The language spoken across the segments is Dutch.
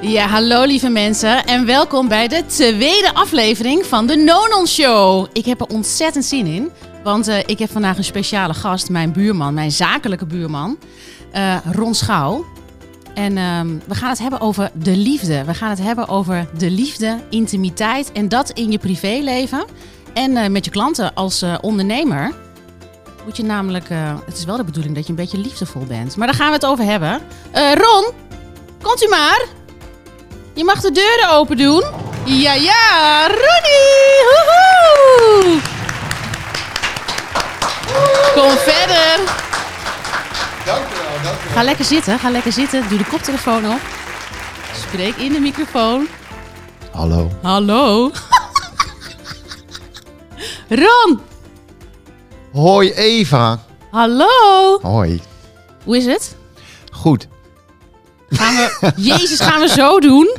Ja, hallo lieve mensen en welkom bij de tweede aflevering van de Nonon Show. Ik heb er ontzettend zin in, want eh, ik heb vandaag een speciale gast, mijn buurman, mijn zakelijke buurman, eh, Ron Schouw. En ehm, we gaan het hebben over de liefde. We gaan het hebben over de liefde, intimiteit en dat in je privéleven. En eh, met je klanten als ondernemer moet je namelijk... het is wel de bedoeling dat je een beetje liefdevol bent. Maar daar gaan we het over hebben. Ron, komt u maar. Je mag de deuren open doen. Ja, ja, Ronnie! Woehoe! Kom verder. Dankjewel, dankjewel. Ga lekker zitten, ga lekker zitten. Doe de koptelefoon op. Spreek in de microfoon. Hallo. Hallo. Ron, Hoi Eva. hallo. Hoi. Hoe is het? Goed. Gaan we... Jezus, gaan we zo doen?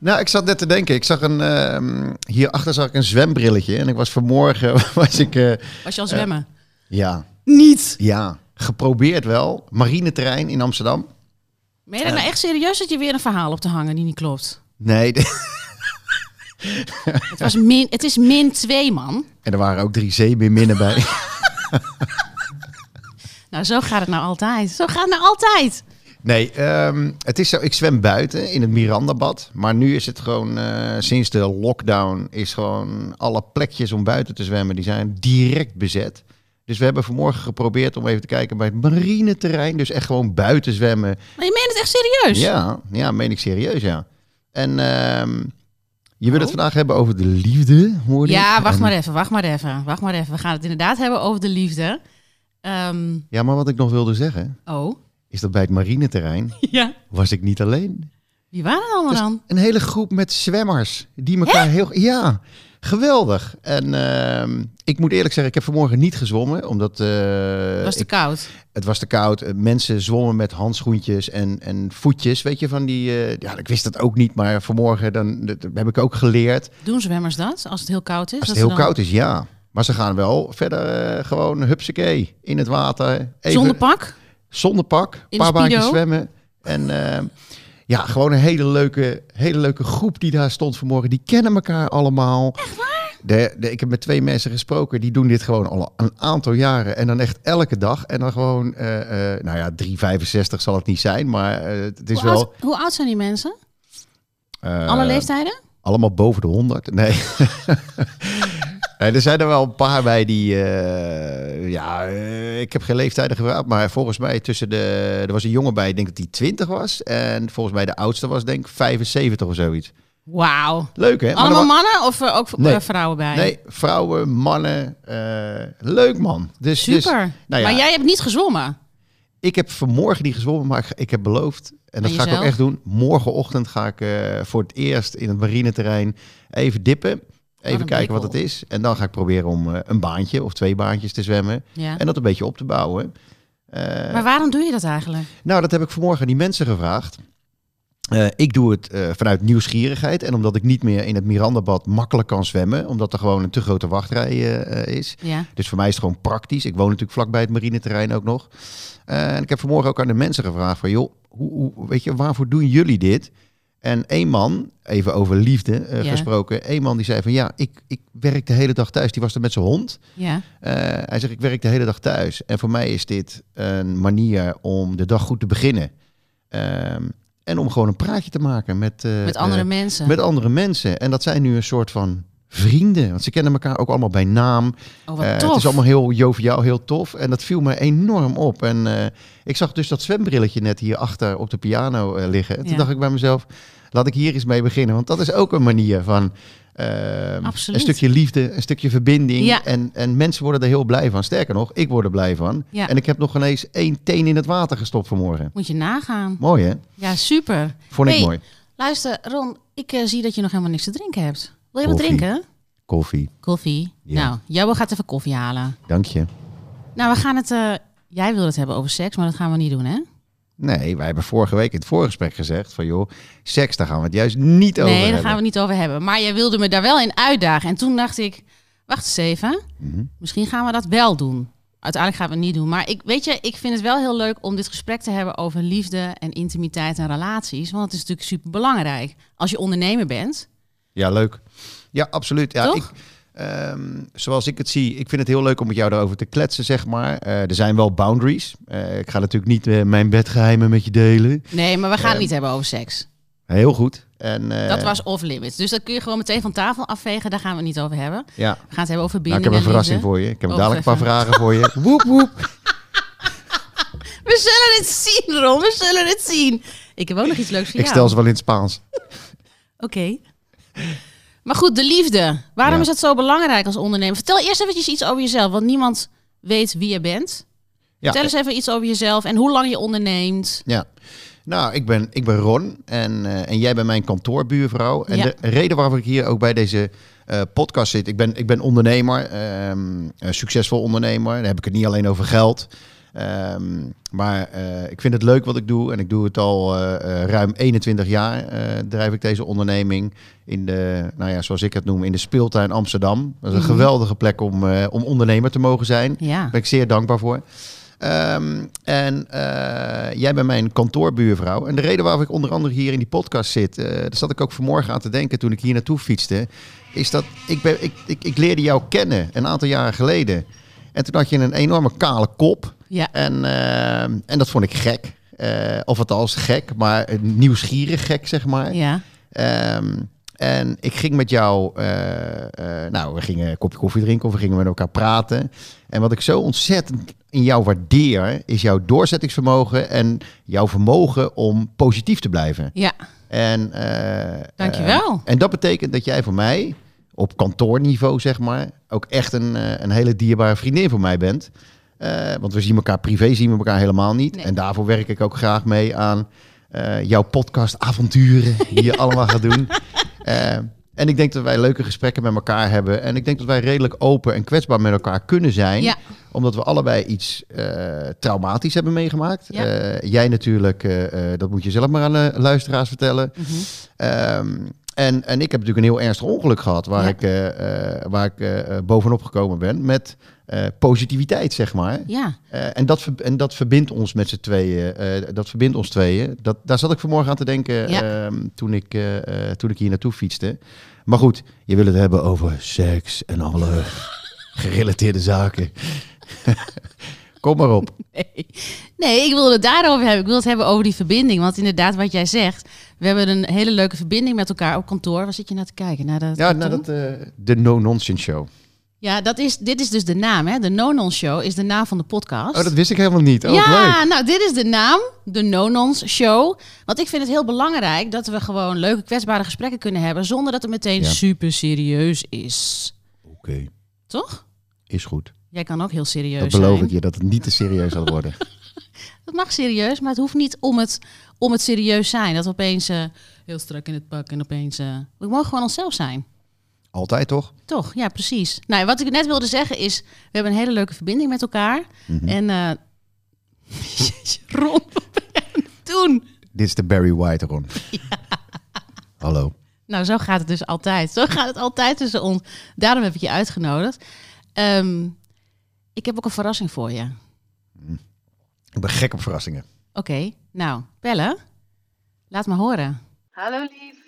Nou, ik zat net te denken. Ik zag een, ehm, hierachter zag ik een zwembrilletje. En ik was vanmorgen, was ik, eh, Was je al zwemmen? ja, Niet. ja, geprobeerd wel. Marineterrein in Amsterdam. Ben je nou echt serieus dat je weer een verhaal op te hangen die niet klopt? Nee, Het, was min, het is min 2, man. en er waren ook drie zeemeerminnen bij. Nou, zo gaat het nou altijd. Zo gaat het nou altijd. Nee, ehm, het is zo. Ik zwem buiten in het Mirandabad. Maar nu is het gewoon, eh, sinds de lockdown, is gewoon alle plekjes om buiten te zwemmen, die zijn direct bezet. Dus we hebben vanmorgen geprobeerd om even te kijken bij het marineterrein. Dus echt gewoon buiten zwemmen. Maar je meent het echt serieus? Ja, ja, meen ik serieus, ja. En ehm, je wil Oh. het vandaag hebben over de liefde, hoor. Ja, wacht En- maar even, wacht maar even, wacht maar even. We gaan het inderdaad hebben over de liefde. Ehm, Ja, maar wat ik nog wilde zeggen, oh, is dat bij het marineterrein ja. was ik niet alleen. Wie waren het allemaal Dus dan? een hele groep met zwemmers die elkaar heel... Ja, geweldig. En ehm, ik moet eerlijk zeggen, ik heb vanmorgen niet gezwommen, omdat... eh, was te ik- koud. het was te koud. Eh, Mensen zwommen met handschoentjes en, en voetjes, weet je, van die... eh, ja, ik wist dat ook niet, maar vanmorgen dan, dat heb ik ook geleerd. Doen zwemmers dat als het heel koud is? Als het heel dan- koud is, ja. Maar ze gaan wel verder gewoon hupsakee in het water. Even, Zonder pak? Zonder pak, een paar baantjes zwemmen. En eh, ja, gewoon een hele leuke, hele leuke groep die daar stond vanmorgen. Die kennen elkaar allemaal. Echt waar? De, de, ik heb met twee mensen gesproken, die doen dit gewoon al een aantal jaren. En dan echt elke dag. En dan gewoon, eh, eh, nou ja, 365 zal het niet zijn, maar het is Hoe, wel... oud, hoe oud zijn die mensen? Alle leeftijden? Allemaal boven de 100. Nee. nee. Er zijn er wel een paar bij die. eh, ja, eh, ik heb geen leeftijden gevraagd. Maar volgens mij tussen de. Er was een jongen bij, ik denk dat hij 20 was. En volgens mij de oudste was, denk ik 75 of zoiets. Wauw. Leuk hè? Allemaal mannen of eh, ook Nee. eh, vrouwen bij? Nee, vrouwen, mannen. eh, leuk man. Dus, dus Super. nou ja. Maar jij hebt niet gezwommen? ik heb vanmorgen niet gezwommen, maar ik, heb beloofd. En dat ga ik ook echt doen. Morgenochtend ga ik eh, voor het eerst in het marineterrein even dippen. Even kijken wat het is. En dan ga ik proberen om eh, een baantje of twee baantjes te zwemmen. Ja. En dat een beetje op te bouwen. Eh, maar waarom doe je dat eigenlijk? nou, dat heb ik vanmorgen aan die mensen gevraagd. Eh, ik doe het vanuit nieuwsgierigheid. En omdat ik niet meer in het Mirandabad makkelijk kan zwemmen. Omdat er gewoon een te grote wachtrij is. Ja. Dus voor mij is het gewoon praktisch. Ik woon natuurlijk vlakbij het marineterrein ook nog. En ik heb vanmorgen ook aan de mensen gevraagd van... joh, hoe, hoe, weet je, waarvoor doen jullie dit? En één man, even over liefde eh, Ja. gesproken... één man die zei van ja, ik, ik werk de hele dag thuis. Die was er met zijn hond. Ja. Eh, hij zegt, ik werk de hele dag thuis. En voor mij is dit een manier om de dag goed te beginnen. Ehm, en om gewoon een praatje te maken met, eh, Met andere mensen. met andere mensen. En dat zijn nu een soort van vrienden. Want ze kennen elkaar ook allemaal bij naam. Oh, Eh, het is allemaal heel joviaal, heel tof. En dat viel me enorm op. En eh, ik zag dus dat zwembrilletje net hier achter op de piano eh, liggen. En toen Ja. dacht ik bij mezelf, laat ik hier eens mee beginnen. Want dat is ook een manier van eh, Absoluut. een stukje liefde, een stukje verbinding. Ja. En, en mensen worden er heel blij van. Sterker nog, ik word er blij van. Ja. En ik heb nog ineens één teen in het water gestopt vanmorgen. Moet je nagaan. Mooi hè? Ja, super. Vond ik Hey, mooi. Luister, Ron, ik zie dat je nog helemaal niks te drinken hebt. Wil je wat Koffie. drinken? Koffie, Koffie. Ja. Nou, Jabbo gaat even koffie halen. dank je. Nou, we gaan het... eh, jij wil het hebben over seks, maar dat gaan we niet doen, hè? Nee, wij hebben vorige week in het voorgesprek gezegd van joh, seks, daar gaan we het juist niet over nee, daar hebben. gaan we niet over hebben. Maar jij wilde me daar wel in uitdagen. En toen dacht ik, wacht eens even. Mhm. Misschien gaan we dat wel doen. uiteindelijk gaan we het niet doen. Maar ik, weet je, ik vind het wel heel leuk om dit gesprek te hebben over liefde en intimiteit en relaties. Want het is natuurlijk super belangrijk als je ondernemer bent. Ja, leuk. Ja, absoluut. Ja, Toch? ik, ehm, zoals ik het zie, ik vind het heel leuk om met jou daarover te kletsen, zeg maar. Eh, er zijn wel boundaries. Eh, ik ga natuurlijk niet eh, mijn bedgeheimen met je delen. Nee, maar we gaan het Eh, niet hebben over seks. Heel goed. En, Dat was off limits. Dus dat kun je gewoon meteen van tafel afvegen. Daar gaan we het niet over hebben. Ja, We gaan het hebben over nou, ik heb een en verrassing voor je. Ik heb dadelijk een paar vragen voor je. Woep, woep. We zullen het zien, Ron. We zullen het zien. Ik heb ook nog iets leuks voor Ik jou. stel ze wel in het Spaans. Oké. Maar goed, de liefde. Waarom Ja. is dat zo belangrijk als ondernemer? Vertel eerst eventjes iets over jezelf, want niemand weet wie je bent. Ja, Vertel eens even iets over jezelf en hoe lang je onderneemt. Ja. Nou, ik ben, ik ben Ron en, eh, en jij bent mijn kantoorbuurvrouw. En Ja. de reden waarom ik hier ook bij deze eh, podcast zit, ik ben, ik ben ondernemer, ehm, een succesvol ondernemer. Dan heb ik het niet alleen over geld. Ehm, maar eh, ik vind het leuk wat ik doe en ik doe het al eh, eh, ruim 21 jaar. drijf ik deze onderneming in de, nou ja, zoals ik het noem, in de speeltuin Amsterdam. Dat is een Mhm. geweldige plek om, om ondernemer te mogen zijn. Ja. Daar ben ik zeer dankbaar voor. Ehm, en jij bent mijn kantoorbuurvrouw. En de reden waarom ik onder andere hier in die podcast zit, daar zat ik ook vanmorgen aan te denken toen ik hier naartoe fietste, is dat ik, ben, ik, ik, ik leerde jou kennen een aantal jaren geleden. En toen had je een enorme kale kop. Ja. En, eh, en dat vond ik gek. Eh, of althans gek, maar nieuwsgierig gek, zeg maar. Ja. Ehm, en ik ging met jou, eh, nou, we gingen een kopje koffie drinken of we gingen met elkaar praten. En wat ik zo ontzettend in jou waardeer, is jouw doorzettingsvermogen en jouw vermogen om positief te blijven. Ja. En, eh, Dankjewel. eh, en dat betekent dat jij voor mij, op kantoorniveau zeg maar, ook echt een, een hele dierbare vriendin voor mij bent. Eh, want we zien elkaar privé, zien we elkaar helemaal niet. Nee. En daarvoor werk ik ook graag mee aan eh, jouw podcast-avonturen die je allemaal gaat doen. Eh, en ik denk dat wij leuke gesprekken met elkaar hebben. En ik denk dat wij redelijk open en kwetsbaar met elkaar kunnen zijn. Ja. Omdat we allebei iets traumatisch hebben meegemaakt. Ja. Jij natuurlijk, dat moet je zelf maar aan de luisteraars vertellen. Mhm. Ehm, en, en ik heb natuurlijk een heel ernstig ongeluk gehad waar Ja. ik, waar ik bovenop gekomen ben met eh, positiviteit, zeg maar. Ja. Eh, en, dat, en dat verbindt ons met z'n tweeën. eh, dat verbindt ons tweeën. Dat, daar zat ik vanmorgen aan te denken Ja. ehm, toen, ik, toen ik hier naartoe fietste. Maar goed, je wil het hebben over seks en alle gerelateerde zaken. Kom maar op. Nee. nee, ik wilde het daarover hebben. Ik wil het hebben over die verbinding. Want inderdaad, wat jij zegt, we hebben een hele leuke verbinding met elkaar op kantoor. Waar zit je naar te kijken? Naar dat Ja, kantoor? nou, dat, de No Nonsense Show. Ja dat is, dit is dus de naam. Hè? De No-Non Show is de naam van de podcast. Oh, dat wist ik helemaal niet. Oh, leuk. ja, nou, dit is de naam, de No-Nons Show. Want ik vind het heel belangrijk dat we gewoon leuke, kwetsbare gesprekken kunnen hebben. zonder dat het meteen Ja. super serieus is. Oké, Toch? is goed. Jij kan ook heel serieus Dat beloof zijn. ik je, dat het niet te serieus zal worden. Dat mag serieus, maar het hoeft niet om het, om het serieus zijn. Dat we opeens eh, heel strak in het pak en opeens... eh, we mogen gewoon onszelf zijn. Altijd toch? Toch? Ja, precies. Nou, wat ik net wilde zeggen is... we hebben een hele leuke verbinding met elkaar. Mhm. En... eh Jeetje, Ron, wat ben jij aan het doen? Dit is de Barry White, Ron. Hallo. Nou, zo gaat het dus altijd. Zo gaat het altijd tussen ons. Daarom heb ik je uitgenodigd. Ehm, ik heb ook een verrassing voor je. Ik ben gek op verrassingen. Oké, nou, bellen. Laat maar horen. Hallo lief.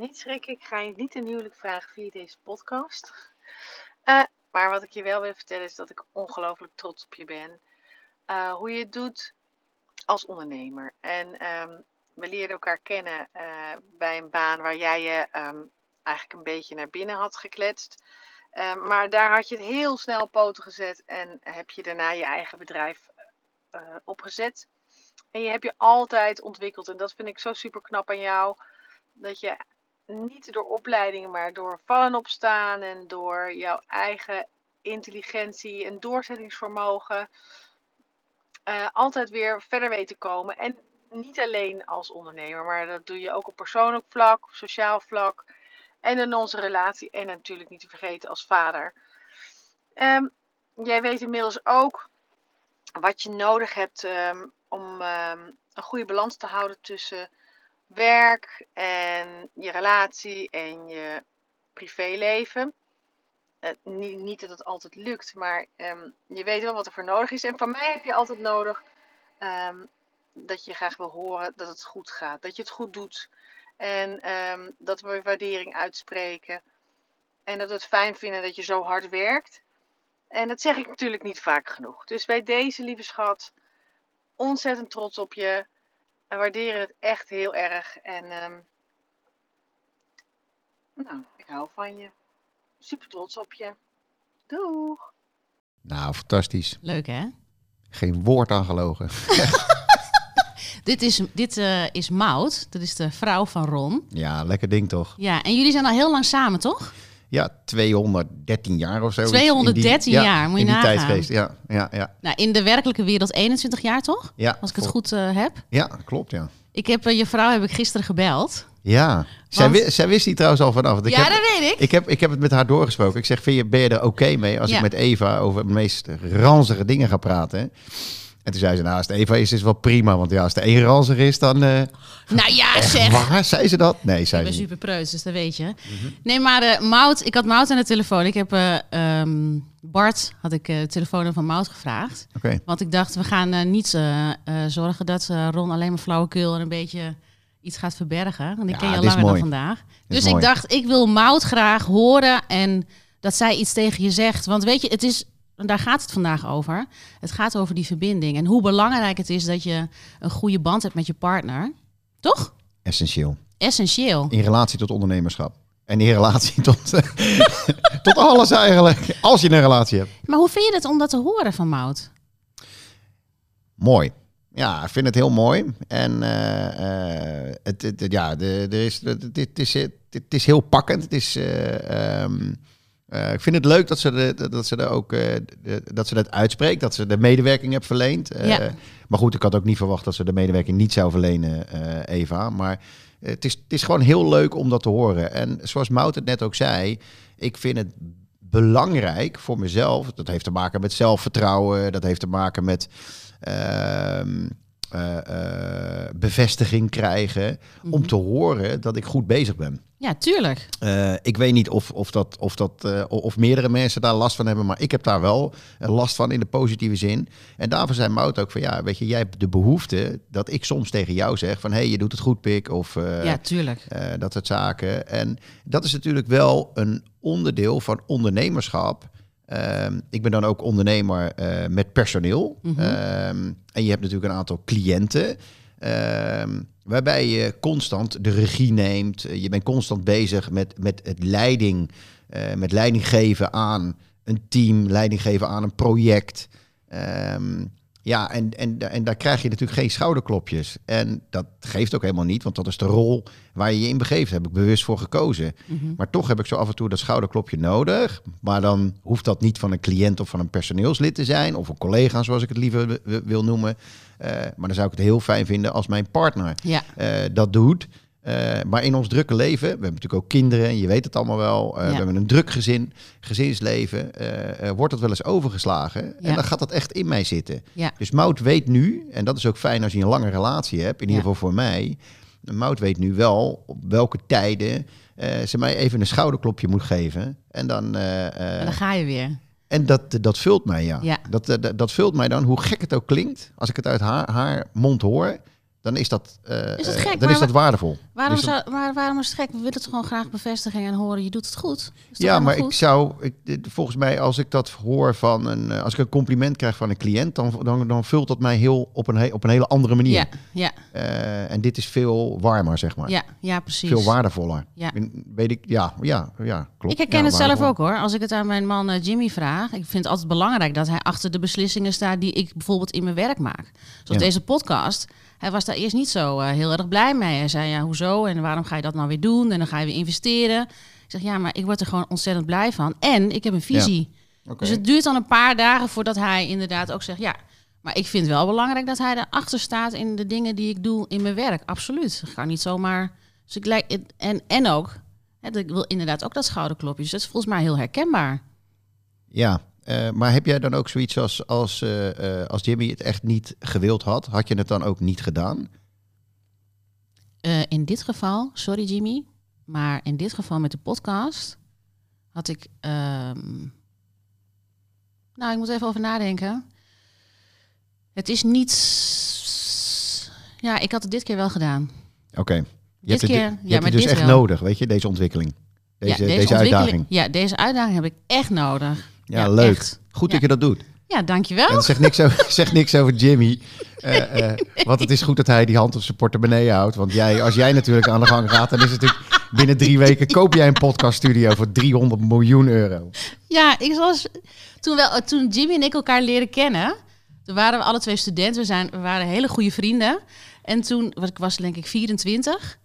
Niet schrikken, ik ga je niet een huwelijk vragen via deze podcast. Eh, maar wat ik je wel wil vertellen is dat ik ongelooflijk trots op je ben. Eh, hoe je het doet als ondernemer. En ehm, we leerden elkaar kennen eh, bij een baan waar jij je ehm, eigenlijk een beetje naar binnen had gekletst. Eh, maar daar had je het heel snel op poten gezet en heb je daarna je eigen bedrijf opgezet. En je hebt je altijd ontwikkeld. En dat vind ik zo super knap aan jou. Dat je niet door opleidingen, maar door vallen opstaan en door jouw eigen intelligentie en doorzettingsvermogen eh, altijd weer verder weet te komen. En niet alleen als ondernemer, maar dat doe je ook op persoonlijk vlak, op sociaal vlak en in onze relatie. En natuurlijk niet te vergeten als vader. Ehm, jij weet inmiddels ook wat je nodig hebt ehm, om ehm, een goede balans te houden tussen werk en je relatie en je privéleven. eh, niet, dat het altijd lukt, maar ehm, je weet wel wat er voor nodig is. En van mij heb je altijd nodig ehm, dat je graag wil horen dat het goed gaat, dat je het goed doet. En ehm, dat we waardering uitspreken. En dat we het fijn vinden dat je zo hard werkt. En dat zeg ik natuurlijk niet vaak genoeg. Dus bij deze lieve schat, ontzettend trots op je. We waarderen het echt heel erg. En ehm, nou, ik hou van je. Super trots op je. Doeg! Nou, fantastisch. Leuk hè? Geen woord aan gelogen. Dit is, dit eh, is Maud, dat is de vrouw van Ron. Ja, lekker ding toch? Ja, en jullie zijn al heel lang samen, toch? Ja, 213 jaar of zo. 213 jaar, moet je in die tijdgeest, ja. Ja, ja, Nou, in de werkelijke wereld 21 jaar, toch? ja. Als ik het goed eh, heb. Ja, klopt, ja. Ik heb eh, je vrouw heb ik gisteren gebeld. Ja, zij, Want- wi- zij wist die trouwens al vanaf. Ik ja, heb, dat weet ik. ik, heb, ik heb het met haar doorgesproken. Ik zeg, vind je, ben je er oké mee als Ja. ik met Eva over de meest ranzige dingen ga praten? En toen zei ze, nou, als het Eva is, is het wel prima. Want ja, als de een ranzig is, dan... eh Nou ja, zeg. waar? Zei ze dat? Nee, Ik zei ben ze super preuts, dus dat weet je. Mhm. Nee, maar eh Mout, ik had Mout aan de telefoon. Ik heb eh, ehm, Bart, had ik de telefoon van Mout gevraagd. Oké, Want ik dacht, we gaan niet zorgen dat Ron alleen maar flauwekul en een beetje iets gaat verbergen. Want ik Ja, ken je al langer dan vandaag. Dus ik mooi. dacht, ik wil Mout graag horen en dat zij iets tegen je zegt. Want weet je, het is, daar gaat het vandaag over. Het gaat over die verbinding en hoe belangrijk het is dat je een goede band hebt met je partner. Toch? essentieel. Essentieel. In relatie tot ondernemerschap. En in relatie tot, tot alles eigenlijk. Als je een relatie hebt. Maar hoe vind je het om dat te horen van Mout? Mooi. Ja, ik vind het heel mooi. En eh, eh, het, ja, er is, het, het, is, het, het is heel pakkend. Het is, eh, ehm, eh, ik vind het leuk dat ze, de, dat ze er ook eh, de- dat ze dat uitspreekt, dat ze de medewerking heeft verleend. Eh, Ja. Maar goed, ik had ook niet verwacht dat ze de medewerking niet zou verlenen, Eva. Maar het is, het is gewoon heel leuk om dat te horen. En zoals Mout het net ook zei, ik vind het belangrijk voor mezelf. Dat heeft te maken met zelfvertrouwen. Dat heeft te maken met eh, eh, bevestiging krijgen. Om te horen dat ik goed bezig ben. Ja, tuurlijk. Eh, ik weet niet of, of, dat, of, dat, of meerdere mensen daar last van hebben, maar ik heb daar wel last van in de positieve zin. En daarvoor zei Mout ook van ja, weet je, jij hebt de behoefte dat ik soms tegen jou zeg van hé, hey, je doet het goed, pik. Of ja, tuurlijk. dat soort zaken. En dat is natuurlijk wel een onderdeel van ondernemerschap. Ehm, ik ben dan ook ondernemer eh, met personeel. Mhm. Ehm, en je hebt natuurlijk een aantal cliënten. ehm, waarbij je constant de regie neemt. Je bent constant bezig met, met het leiding, eh, met leiding geven aan een team, leiding geven aan een project. Ehm, ja, en, en, en daar krijg je natuurlijk geen schouderklopjes. En dat geeft ook helemaal niet, want dat is de rol waar je je in begeeft. Daar heb ik bewust voor gekozen. Mhm. Maar toch heb ik zo af en toe dat schouderklopje nodig. Maar dan hoeft dat niet van een cliënt of van een personeelslid te zijn. Of een collega, zoals ik het liever wil noemen. Eh, maar dan zou ik het heel fijn vinden als mijn partner Ja, eh, dat doet. Eh, maar in ons drukke leven, we hebben natuurlijk ook kinderen, en je weet het allemaal wel. eh, Ja. We hebben een druk gezin, gezinsleven. eh, wordt dat wel eens overgeslagen? Ja. En dan gaat dat echt in mij zitten. ja. Dus Mout weet nu, en dat is ook fijn als je een lange relatie hebt, in ieder geval voor mij. Mout weet nu wel op welke tijden ze mij even een schouderklopje moet geven. En dan. En dan ga je weer. en dat, dat vult mij, ja. Ja. Dat, dat, dat vult mij dan, hoe gek het ook klinkt. Als ik het uit haar, haar mond hoor, dan is dat, eh, Is dat eh, gek? dan is dat waardevol. Waarom, Dus dat- zou, maar waarom is het gek? We willen het gewoon graag bevestiging en horen. Je doet het goed. Is ja, maar ik zou, ik, volgens mij, als ik dat hoor van een, eh, als ik een compliment krijg van een cliënt, dan, dan, dan vult dat mij heel op een, op een hele andere manier. Ja, ja, en dit is veel warmer, zeg maar. ja, ja, precies. Veel waardevoller. Ja. Weet ik, ja, ja, ja, klopt. Ik herken Ja, het zelf ook hoor. Als ik het aan mijn man Jimmy vraag. Ik vind het altijd belangrijk dat hij achter de beslissingen staat die ik bijvoorbeeld in mijn werk maak. Zoals Ja. deze podcast. Hij was daar eerst niet zo eh, heel erg blij mee. Hij zei ja, hoezo en waarom ga je dat nou weer doen? En dan ga je weer investeren. Ik zeg ja, maar ik word er gewoon ontzettend blij van. En ik heb een visie. Dus het duurt dan een paar dagen voordat hij inderdaad ook zegt ja. Maar ik vind wel belangrijk dat hij erachter staat in de dingen die ik doe in mijn werk. Absoluut. Ik ga niet zomaar. Dus ik lijk, en, en ook, hè, ik wil inderdaad ook dat schouderklopje. Dus dat is volgens mij heel herkenbaar. Ja, eh, maar heb jij dan ook zoiets als, als, eh, eh, als Jimmy het echt niet gewild had? Had je het dan ook niet gedaan? In dit geval, sorry Jimmy, maar in dit geval met de podcast had ik. ehm, nou, ik moet even over nadenken. Het is niet. Ja, ik had het dit keer wel gedaan. Oké. Je Dit hebt het, keer, je ja, hebt maar het dus dit echt wel. nodig, weet je, deze ontwikkeling. Deze, ja, deze, ontwikkeling- uitdaging. Ja, deze uitdaging heb ik echt nodig. Ja, leuk. echt. Goed Ja. dat je dat doet. Ja, dankjewel. En zeg niks over, zeg niks over Jimmy. Eh, Want het is goed dat hij die hand op zijn portemonnee houdt. Want jij, als jij natuurlijk aan de gang gaat, dan is het natuurlijk binnen drie weken koop jij een podcaststudio voor 300 miljoen euro. Ja, ik was, toen, wel, toen Jimmy en ik elkaar leren kennen, toen waren we alle twee studenten. We, zijn, we waren hele goede vrienden. En toen, was ik was denk ik 24.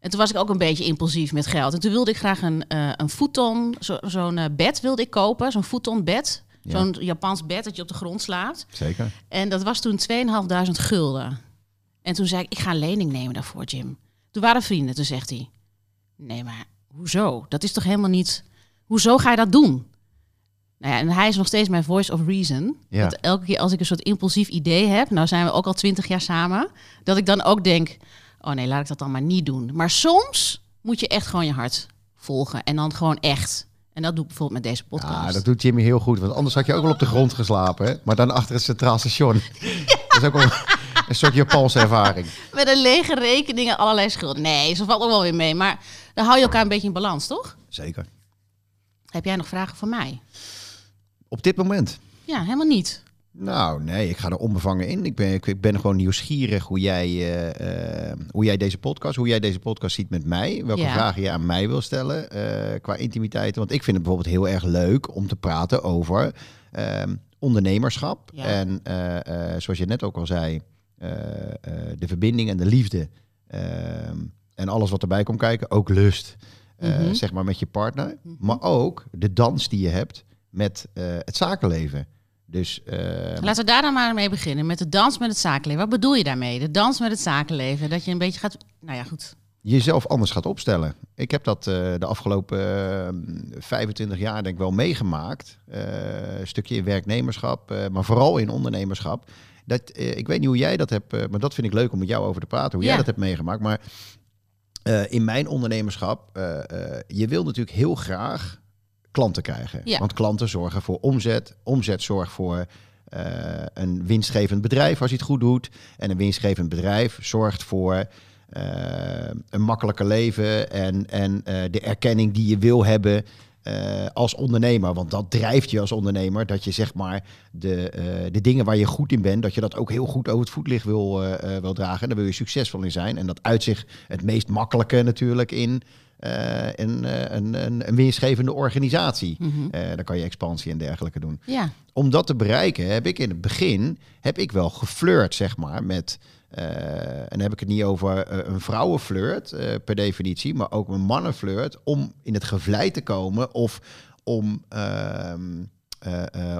En toen was ik ook een beetje impulsief met geld. En toen wilde ik graag een, eh een futon, zo- zo'n eh, bed wilde ik kopen. Zo'n futon bed. Ja. Zo'n Japans bed dat je op de grond slaapt. Zeker. En dat was toen 2.500 gulden. En toen zei ik, ik ga een lening nemen daarvoor, Jim. Toen waren vrienden. Toen zegt hij, nee, maar hoezo? Dat is toch helemaal niet... Hoezo ga je dat doen? Nou ja, en hij is nog steeds mijn voice of reason. Ja. Dat elke keer als ik een soort impulsief idee heb... nou zijn we ook al twintig jaar samen... dat ik dan ook denk, oh nee, laat ik dat dan maar niet doen. Maar soms moet je echt gewoon je hart volgen. En dan gewoon echt. En dat doe ik bijvoorbeeld met deze podcast. Ja, dat doet Jimmy heel goed. Want anders had je ook wel op de grond geslapen. Hè? Maar dan achter het Centraal Station. Dat is ook wel een soort Japanse ervaring. Met een lege rekening en allerlei schulden. Nee, ze valt ook wel weer mee. Maar dan hou je elkaar een beetje in balans, toch? Zeker. Heb jij nog vragen voor mij? Op dit moment. Ja, helemaal niet. Nou, nee, ik ga er onbevangen in. Ik ben, ik, ben gewoon nieuwsgierig hoe jij, eh, eh, hoe jij deze podcast, hoe jij deze podcast ziet met mij. Welke Ja. vragen je aan mij wil stellen eh, qua intimiteit. Want ik vind het bijvoorbeeld heel erg leuk om te praten over ehm, ondernemerschap. Ja. En zoals je net ook al zei, de verbinding en de liefde. ehm, en alles wat erbij komt kijken, ook lust. Mhm. Zeg maar met je partner. Maar ook de dans die je hebt met het zakenleven. Dus eh, Laten we daar dan maar mee beginnen. Met de dans met het zakenleven. Wat bedoel je daarmee? De dans met het zakenleven. Dat je een beetje gaat... Nou ja, goed. jezelf anders gaat opstellen. Ik heb dat eh, de afgelopen eh, 25 jaar denk ik wel meegemaakt. Eh, een stukje in werknemerschap, eh, maar vooral in ondernemerschap. Dat, ik weet niet hoe jij dat hebt, maar dat vind ik leuk om met jou over te praten. Hoe Ja. jij dat hebt meegemaakt. Maar in mijn ondernemerschap, je wil natuurlijk heel graag klanten krijgen. Ja. Want klanten zorgen voor omzet. Omzet zorgt voor eh, een winstgevend bedrijf als je het goed doet. En een winstgevend bedrijf zorgt voor eh, een makkelijker leven en, en eh, de erkenning die je wil hebben als ondernemer. Want dat drijft je als ondernemer, dat je zeg maar de, de dingen waar je goed in bent, dat je dat ook heel goed over het voetlicht wil, wil dragen. En daar wil je succesvol in zijn. En dat uit zich het meest makkelijke natuurlijk in een, eh, een, een, een winstgevende organisatie. Mhm. Eh, dan kan je expansie en dergelijke doen Ja. om dat te bereiken heb ik in het begin heb ik wel geflirt, zeg maar, met. eh, en dan heb ik het niet over eh, een vrouwenflirt eh, per definitie, maar ook een mannenflirt om in het gevlei te komen of om, ehm, eh, eh,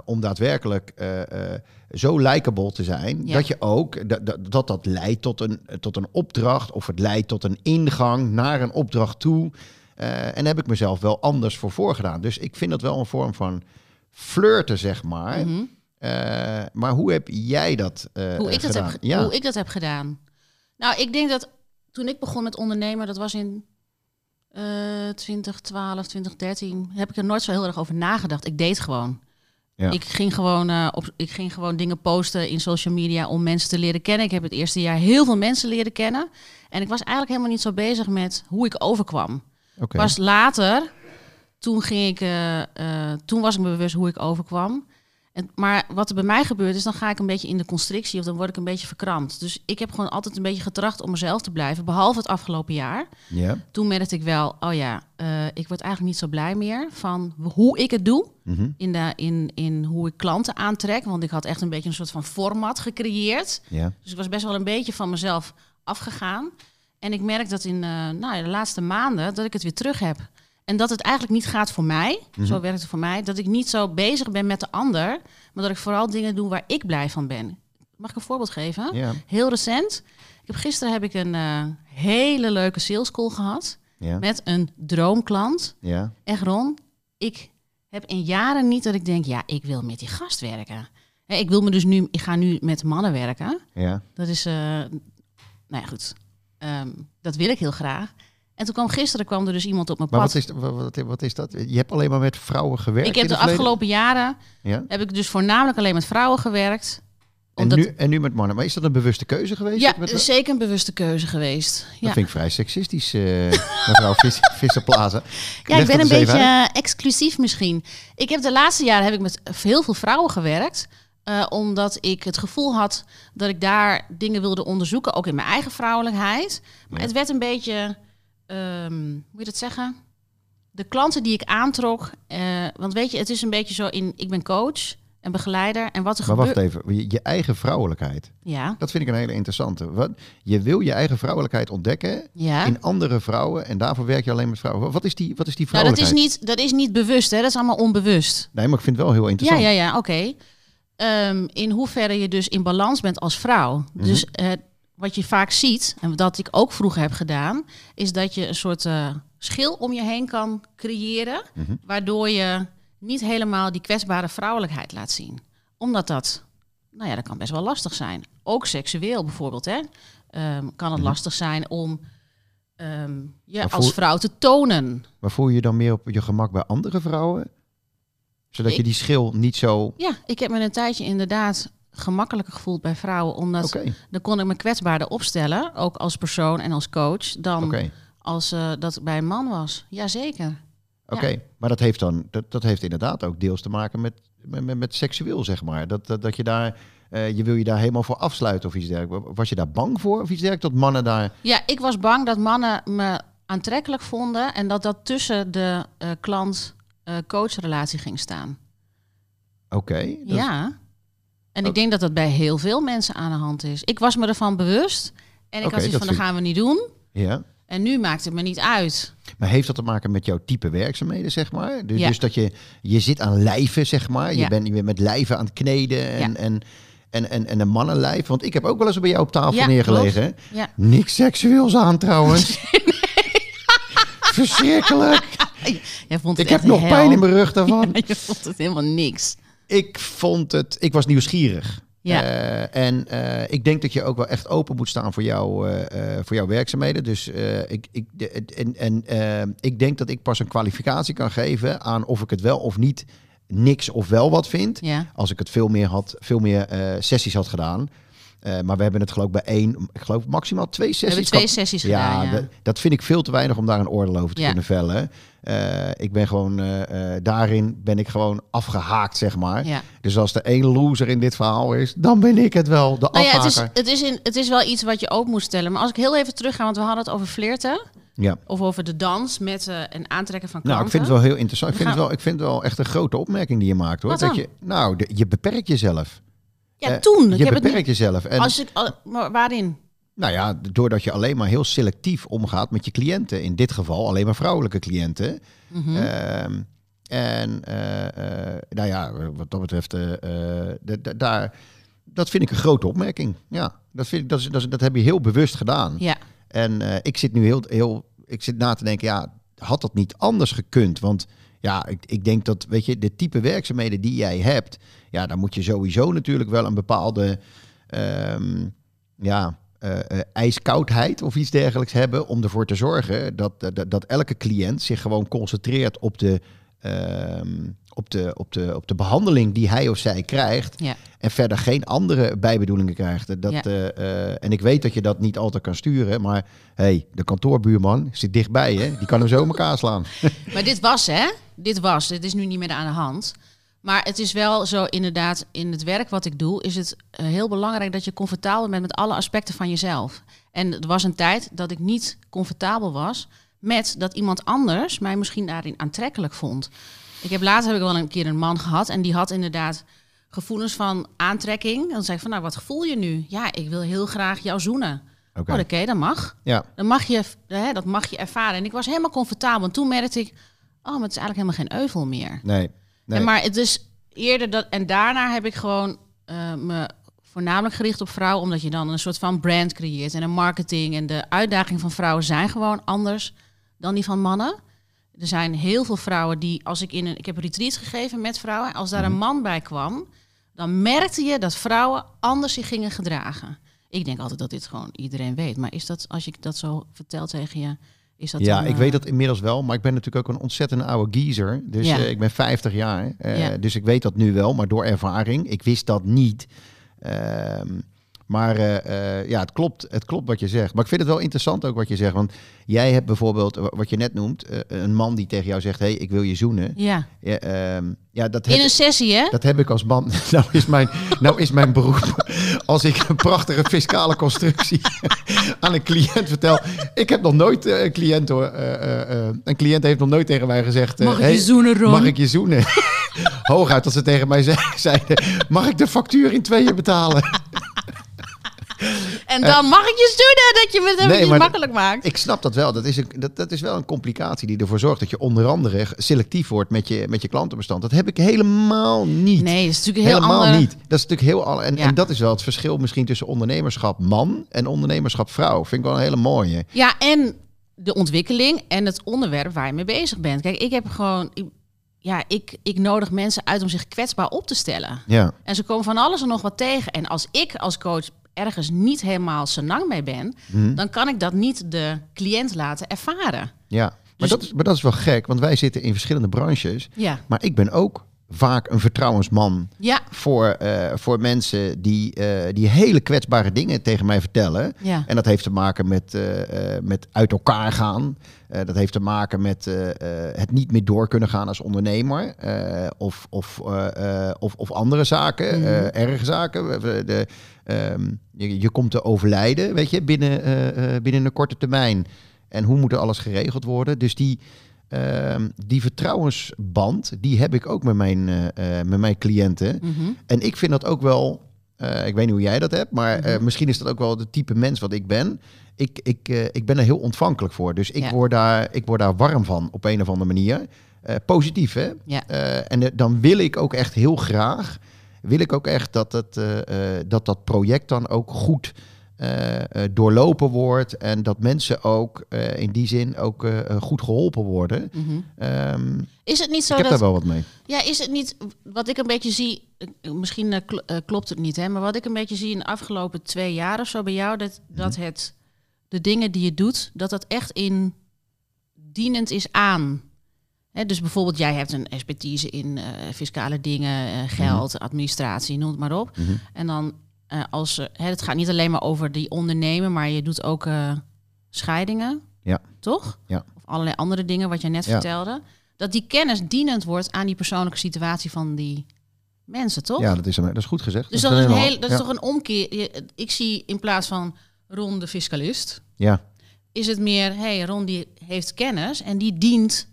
om daadwerkelijk eh, eh, zo likable te zijn Ja. dat je ook dat, dat dat dat leidt tot een, tot een opdracht of het leidt tot een ingang naar een opdracht toe. Eh, en daar heb ik mezelf wel anders voor voorgedaan. Dus ik vind dat wel een vorm van flirten, zeg maar. Mhm. Eh, maar hoe heb jij dat eh, hoe, ik dat gedaan? heb, ge- ja. hoe ik dat heb gedaan. Nou, ik denk dat toen ik begon met ondernemen, dat was in eh 2012, 2013, heb ik er nooit zo heel erg over nagedacht. Ik deed gewoon. Ja. Ik, ging gewoon eh, op, ik ging gewoon dingen posten in social media om mensen te leren kennen. Ik heb het eerste jaar heel veel mensen leren kennen. En ik was eigenlijk helemaal niet zo bezig met hoe ik overkwam. Oké. Pas later, toen, ging ik, eh, eh, toen was ik me bewust hoe ik overkwam. En, maar wat er bij mij gebeurt is, dan ga ik een beetje in de constrictie of dan word ik een beetje verkrampt. Dus ik heb gewoon altijd een beetje getracht om mezelf te blijven, behalve het afgelopen jaar. Ja. Toen merkte ik wel, oh ja, eh, ik word eigenlijk niet zo blij meer van hoe ik het doe. Mhm. In, de, in, in hoe ik klanten aantrek. Want ik had echt een beetje een soort van format gecreëerd. ja. Dus ik was best wel een beetje van mezelf afgegaan. En ik merk dat in eh, nou, de laatste maanden dat ik het weer terug heb. En dat het eigenlijk niet gaat voor mij. Mhm. Zo werkt het voor mij. Dat ik niet zo bezig ben met de ander. Maar dat ik vooral dingen doe waar ik blij van ben. Mag ik een voorbeeld geven? Heel recent. Ik heb, gisteren heb ik een eh, hele leuke sales call gehad. Met een droomklant. Ja. Echt Ron, ik heb in jaren niet dat ik denk... ja, ik wil met die gast werken. Hè, ik wil me dus nu... Ik ga nu met mannen werken. Ja. Dat is, eh, nou ja, goed. Ehm, dat wil ik heel graag. En toen kwam gisteren kwam er dus iemand op mijn Maar pad. wat is, wat, is dat? Je hebt alleen maar met vrouwen gewerkt ik heb de afgelopen jaren Ja? heb ik dus voornamelijk alleen met vrouwen gewerkt. En, Omdat, nu, en nu met mannen. Maar is dat een bewuste keuze geweest? ja, met- is zeker een bewuste keuze geweest. Ja. Dat vind ik vrij seksistisch, eh, mevrouw Vis, Visserplaza. Ja, ik ben een beetje eh, exclusief misschien. Ik heb de laatste jaren heb ik met heel veel vrouwen gewerkt. eh, omdat ik het gevoel had dat ik daar dingen wilde onderzoeken. Ook in mijn eigen vrouwelijkheid. Maar Ja. het werd een beetje... hoe moet je dat zeggen? De klanten die ik aantrok... eh, want weet je, het is een beetje zo in... Ik ben coach en begeleider. En wat er Maar wacht even, je, je eigen vrouwelijkheid. Ja, Dat vind ik een hele interessante. Wat, je wil je eigen vrouwelijkheid ontdekken ja. in andere vrouwen en daarvoor werk je alleen met vrouwen. Wat is die, wat is die Nou, dat is, vrouwelijkheid? niet, dat is niet bewust, hè? Dat is allemaal onbewust. Nee, maar ik vind het wel heel Ja, interessant. ja, ja, oké. Ehm, in hoeverre je dus in balans bent als vrouw. Mhm. Dus eh, wat je vaak ziet, en dat ik ook vroeger heb gedaan, is dat je een soort eh, schil om je heen kan creëren, Mhm. waardoor je niet helemaal die kwetsbare vrouwelijkheid laat zien. Omdat dat, nou ja, dat kan best wel lastig zijn. Ook seksueel bijvoorbeeld, hè. Ehm, kan het Mhm. lastig zijn om ehm, je als vrouw te tonen. Maar voel je je dan meer op je gemak bij andere vrouwen? Zodat je die schil niet zo... Ja, ik heb me een tijdje inderdaad gemakkelijker gevoeld bij vrouwen, omdat dan kon ik me kwetsbaarder opstellen, ook als persoon en als coach, dan als eh, dat bij een man was. Jazeker. Oké, maar dat heeft dan dat, dat heeft inderdaad ook deels te maken met, met, met, met seksueel, zeg maar. Dat, dat, dat je daar, eh, je wil je daar helemaal voor afsluiten of iets dergelijks. Was je daar bang voor of iets dergelijks? Dat mannen daar. Ja, ik was bang dat mannen me aantrekkelijk vonden en dat dat tussen de eh, klant-coach-relatie ging staan. Oké. Ja. En ik denk dat dat bij heel veel mensen aan de hand is. Ik was me ervan bewust en ik Oké, had zoiets van, dat gaan we niet doen. Ja. En nu maakt het me niet uit. Maar heeft dat te maken met jouw type werkzaamheden, zeg maar? Dus, Ja. dus dat je, je zit aan lijven, zeg maar. Je, bent, je bent met lijven aan het kneden en, en, en, en, en een mannenlijf. Want ik heb ook wel eens bij jou op tafel neergelegen. Niks seksueels aan trouwens. Verschrikkelijk. Jij vond het Ik heb nog hel. pijn in mijn rug daarvan. Je vond het helemaal niks. Ik vond het, ik was nieuwsgierig. Ja. Eh, en eh, ik denk dat je ook wel echt open moet staan voor, jou, eh, voor jouw werkzaamheden. Dus ik, ik, de- en, en ik denk dat ik pas een kwalificatie kan geven aan of ik het wel of niet niks of wel wat vind. Ja. Als ik het veel meer, had, veel meer sessies had gedaan. Eh, maar we hebben het geloof ik bij één, ik geloof maximaal twee We sessies. hebben twee sessies ja, gedaan. Ja. dat- dat vind ik veel te weinig om daar een oordeel over te Ja. kunnen vellen. Eh, ik ben gewoon, eh, daarin ben ik gewoon afgehaakt, zeg maar. ja. Dus als er één loser in dit verhaal is, dan ben ik het wel, de Nou ja, het is, het, is in, het is wel iets wat je ook moet stellen. Maar als ik heel even terugga, want we hadden het over flirten. Ja. Of over de dans met een aantrekken van Nou, klanten. ik vind het wel heel interessant. Ik vind, We het wel, ik vind het wel echt een grote opmerking die je maakt, hoor. Dat je, nou, de- je beperkt jezelf. Ja, toen. Ik je heb het beperkt niet... jezelf. En Als ik, maar waarin? nou ja, doordat je alleen maar heel selectief omgaat met je cliënten. In dit geval alleen maar vrouwelijke cliënten. Mhm. Ehm, en eh, eh, nou ja, wat dat betreft, d- daar, dat vind ik een grote opmerking. Ja, dat, vind ik, dat, is, dat, dat heb je heel bewust gedaan. ja. En ik zit nu heel, heel, ik zit na te denken, ja, had dat niet anders gekund? Want ja, ik, ik denk dat, weet je, de type werkzaamheden die jij hebt, ja, dan moet je sowieso natuurlijk wel een bepaalde, ehm, ja, eh, eh, ijskoudheid of iets dergelijks hebben om ervoor te zorgen dat, dat, dat elke cliënt zich gewoon concentreert op de, ehm, op, de, op, de, op de behandeling die hij of zij krijgt. Ja. En verder geen andere bijbedoelingen krijgt. Dat, Ja. eh, eh, en ik weet dat je dat niet altijd kan sturen. Maar hey, de kantoorbuurman zit dichtbij. Hè? Die kan hem zo in elkaar slaan. Maar dit was, hè? Dit was. Dit is nu niet meer aan de hand. Maar het is wel zo, inderdaad, in het werk wat ik doe, is het eh, heel belangrijk dat je comfortabel bent met alle aspecten van jezelf. En er was een tijd dat ik niet comfortabel was met dat iemand anders mij misschien daarin aantrekkelijk vond. Ik heb later heb ik wel een keer een man gehad en die had inderdaad gevoelens van aantrekking. En dan zei ik van, nou, wat voel je nu? Ja, ik wil heel graag jou zoenen. Oké. Oh, oké, dat mag. Ja, Dan mag je, hè, dat mag je ervaren. En ik was helemaal comfortabel. En toen merkte ik, oh, maar het is eigenlijk helemaal geen euvel meer. nee. Nee. En maar het is eerder dat. En daarna heb ik gewoon eh, me voornamelijk gericht op vrouwen, omdat je dan een soort van brand creëert en een marketing. En de uitdagingen van vrouwen zijn gewoon anders dan die van mannen. Er zijn heel veel vrouwen die, als ik in een. Ik heb een retreat gegeven met vrouwen. Als daar een man bij kwam, dan merkte je dat vrouwen anders zich gingen gedragen. Ik denk altijd dat dit gewoon iedereen weet. Maar is dat, als je dat zo vertelt tegen je, Is dat ja, dan, ik eh, weet dat inmiddels wel, maar ik ben natuurlijk ook een ontzettend oude geezer. Dus Ja. eh, ik ben 50 jaar, eh, Ja. dus ik weet dat nu wel, maar door ervaring. Ik wist dat niet. Ehm, maar eh, eh, ja, het klopt, het klopt wat je zegt. Maar ik vind het wel interessant ook wat je zegt. Want jij hebt bijvoorbeeld, wa- wat je net noemt, eh, een man die tegen jou zegt... hé, hey, ik wil je zoenen. Ja, Ja, ehm, ja, dat in heb, een sessie, hè? dat heb ik als man. Nou is mijn, nou is mijn beroep. Als ik een prachtige fiscale constructie aan een cliënt vertel. Ik heb nog nooit eh, een cliënt hoor. eh, eh, een cliënt heeft nog nooit tegen mij gezegd. Mag ik hey, je zoenen, Ron? Mag ik je zoenen? Hooguit dat ze tegen mij ze- zeiden. Mag ik de factuur in tweeën betalen? En dan mag ik je zoenen, dat je het eventjes maar- makkelijk maakt. Ik snap dat wel. Dat is, een, dat, dat is wel een complicatie die ervoor zorgt dat je onder andere selectief wordt met je, met je klantenbestand. Dat heb ik helemaal niet. Nee, dat is natuurlijk heel Helemaal niet. Dat is natuurlijk heel al. En, Ja. en dat is wel het verschil misschien tussen ondernemerschap man en ondernemerschap vrouw. Vind ik wel een hele mooie. Ja, en de ontwikkeling en het onderwerp waar je mee bezig bent. Kijk, ik heb gewoon... ik- Ja, ik, ik nodig mensen uit om zich kwetsbaar op te stellen. Ja, En ze komen van alles en nog wat tegen. En als ik als coach ergens niet helemaal senang mee ben... Hm. dan kan ik dat niet de cliënt laten ervaren. ja. Maar, Dus- dat is, maar dat is wel gek, want wij zitten in verschillende branches. Ja, Maar ik ben ook vaak een vertrouwensman ja, voor, eh, voor mensen die, eh, die hele kwetsbare dingen tegen mij vertellen. ja. En dat heeft te maken met, eh, met uit elkaar gaan. Dat heeft te maken met het niet meer door kunnen gaan als ondernemer. of, of, of, of andere zaken, eh, erge zaken. De, ehm, je, je komt te overlijden, weet je, binnen, binnen een korte termijn. En hoe moet er alles geregeld worden? Dus die, ehm, die vertrouwensband, die heb ik ook met mijn, eh, eh, met mijn cliënten. Mhm. En ik vind dat ook wel. eh, ik weet niet hoe jij dat hebt, maar Mhm. misschien is dat ook wel het type mens wat ik ben. Ik, ik, ik ben er heel ontvankelijk voor. Dus ik, Ja. word daar, ik word daar warm van op een of andere manier. Positief, hè? Ja. En dan wil ik ook echt heel graag. Wil ik ook echt dat, het, dat dat project dan ook goed doorlopen wordt. En dat mensen ook eh, in die zin ook eh, eh, goed geholpen worden. Mhm. Ehm, Is het niet zo ik heb dat... daar wel wat mee. Ja, is het niet wat ik een beetje zie? eh, Misschien eh, kl- eh, klopt het niet, hè? Maar wat ik een beetje zie in de afgelopen twee jaar of zo bij jou, dat, dat Mhm. het de dingen die je doet, dat dat echt in dienend is aan. Hè, dus bijvoorbeeld, jij hebt een expertise in eh, fiscale dingen, eh, geld, administratie, noem het maar op. Mhm. En dan eh, als eh, hè, het gaat niet alleen maar over die ondernemen, maar je doet ook eh, scheidingen. Ja. Toch? Ja. Of allerlei andere dingen wat je net Ja. vertelde. Dat die kennis dienend wordt aan die persoonlijke situatie van die mensen, toch? Ja, dat is, dat is goed gezegd. Dus dat is, een heel, dat is toch een omkeer. Je- Ik zie in plaats van Ron de fiscalist, Ja, is het meer, hey, Ron die heeft kennis en die dient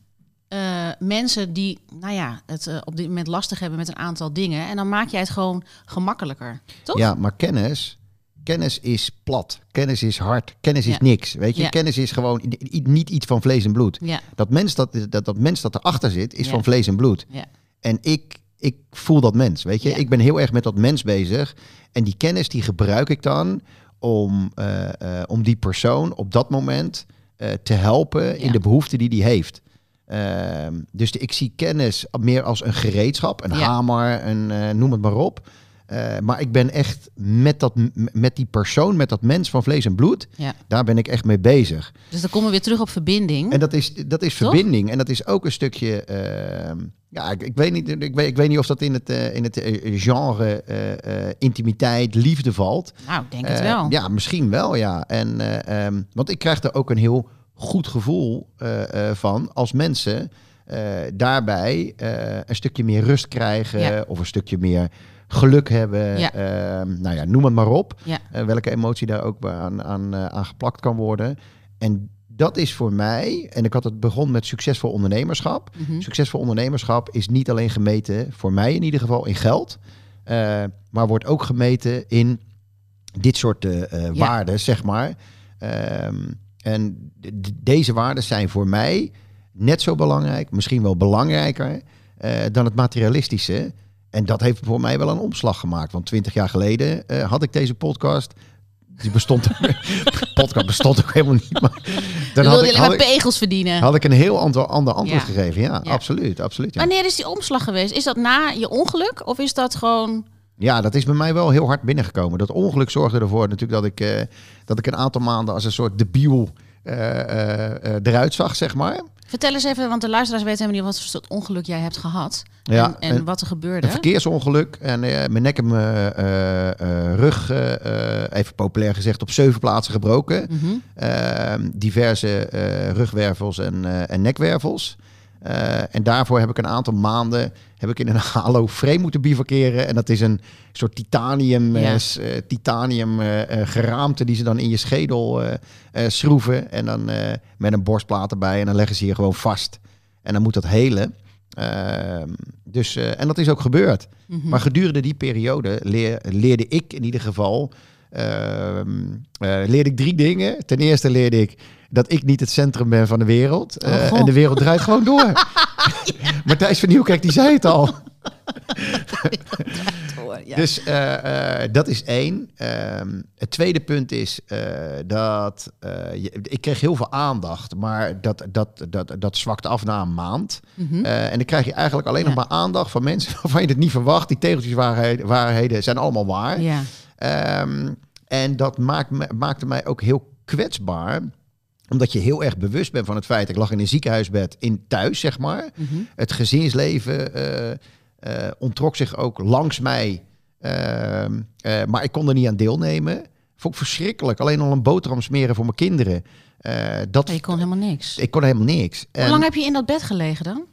eh, mensen die, nou ja, het eh, op dit moment lastig hebben met een aantal dingen. En dan maak jij het gewoon gemakkelijker, toch? Ja, maar kennis, kennis is plat. Kennis is hard. Kennis is niks. Weet je, Ja. kennis is gewoon niet iets van vlees en bloed. Ja, Dat mens dat, dat, dat mens dat erachter zit, is van vlees en bloed. ja, En ik, ik voel dat mens, weet je. Ik ben heel erg met dat mens bezig. En die kennis die gebruik ik dan om, eh, om die persoon op dat moment te helpen in de behoefte die die heeft. Ehm, dus de- ik zie kennis meer als een gereedschap, een Ja. hamer, een, eh, noem het maar op. Eh, maar ik ben echt met, dat, met die persoon, met dat mens van vlees en bloed, ja. daar ben ik echt mee bezig. Dus dan komen we weer terug op verbinding. En dat is, dat is Toch? verbinding. En dat is ook een stukje. ehm, ja, ik, ik, weet niet, ik, weet, ik weet niet of dat in het, eh, in het genre intimiteit, liefde valt. nou, ik denk het wel. ja, misschien wel, ja. En, eh, ehm, want ik krijg er ook een heel goed gevoel eh, eh, van als mensen eh, daarbij een stukje meer rust krijgen Ja. of een stukje meer geluk hebben. Ja. Ehm, nou ja, noem het maar op. Ja. Welke emotie daar ook aan, aan, aan geplakt kan worden. En dat is voor mij, en ik had het begon met succesvol ondernemerschap. Mhm. Succesvol ondernemerschap is niet alleen gemeten, voor mij in ieder geval, in geld. maar wordt ook gemeten in dit soort Ja. waarden, zeg maar. Ehm, en deze waarden zijn voor mij net zo belangrijk, misschien wel belangrijker eh, dan het materialistische. En dat heeft voor mij wel een omslag gemaakt. Want twintig jaar geleden eh, had ik deze podcast. Die bestond. podcast bestond ook helemaal niet. Maar Dan dan wil had je ik, alleen maar pegels verdienen. had ik een heel ander, ander antwoord Ja. gegeven. Ja, Ja. absoluut. absoluut ja. Wanneer is die omslag geweest? Is dat na je ongeluk of is dat gewoon... Ja, dat is bij mij wel heel hard binnengekomen. Dat ongeluk zorgde ervoor natuurlijk dat ik, eh, dat ik een aantal maanden als een soort debiel eh, eruit zag, zeg maar. Vertel eens even, want de luisteraars weten helemaal niet wat voor soort ongeluk jij hebt gehad. Ja, en, en een- wat er gebeurde. Een verkeersongeluk en mijn nek en mijn rug, even populair gezegd, op zeven plaatsen gebroken. Mhm. Ehm, diverse rugwervels en, en nekwervels. En daarvoor heb ik een aantal maanden heb ik in een halo frame moeten bivakeren. En dat is een soort titanium, eh, Ja. eh, titanium eh, geraamte die ze dan in je schedel schroeven. En dan met een borstplaat erbij. En dan leggen ze je gewoon vast. En dan moet dat helen. Ehm, dus, en dat is ook gebeurd. Mhm. Maar gedurende die periode leer- leerde ik in ieder geval ehm, eh, leerde ik drie dingen. Ten eerste leerde ik dat ik niet het centrum ben van de wereld. Oh, en de wereld draait gewoon door. Matthijs van Nieuwkerk die zei het al. Ja. Dus eh, eh, dat is één. Ehm, het tweede punt is eh, dat je- ik kreeg heel veel aandacht, maar dat, dat, dat, dat zwakt af na een maand. Mhm. En dan krijg je eigenlijk alleen Ja. nog maar aandacht van mensen waarvan je het niet verwacht. Die tegeltjeswaarheden waarheden zijn allemaal waar. ja. Ehm, en dat maakt me, maakte mij ook heel kwetsbaar omdat je heel erg bewust bent van het feit... ik lag in een ziekenhuisbed in thuis, zeg maar. Mhm. Het gezinsleven eh, eh, ontrok zich ook langs mij. Ehm, eh, maar ik kon er niet aan deelnemen. Vond ik verschrikkelijk. Alleen al een boterham smeren voor mijn kinderen. Dat, je kon helemaal niks. Ik kon helemaal niks. Hoe En- lang heb je in dat bed gelegen dan?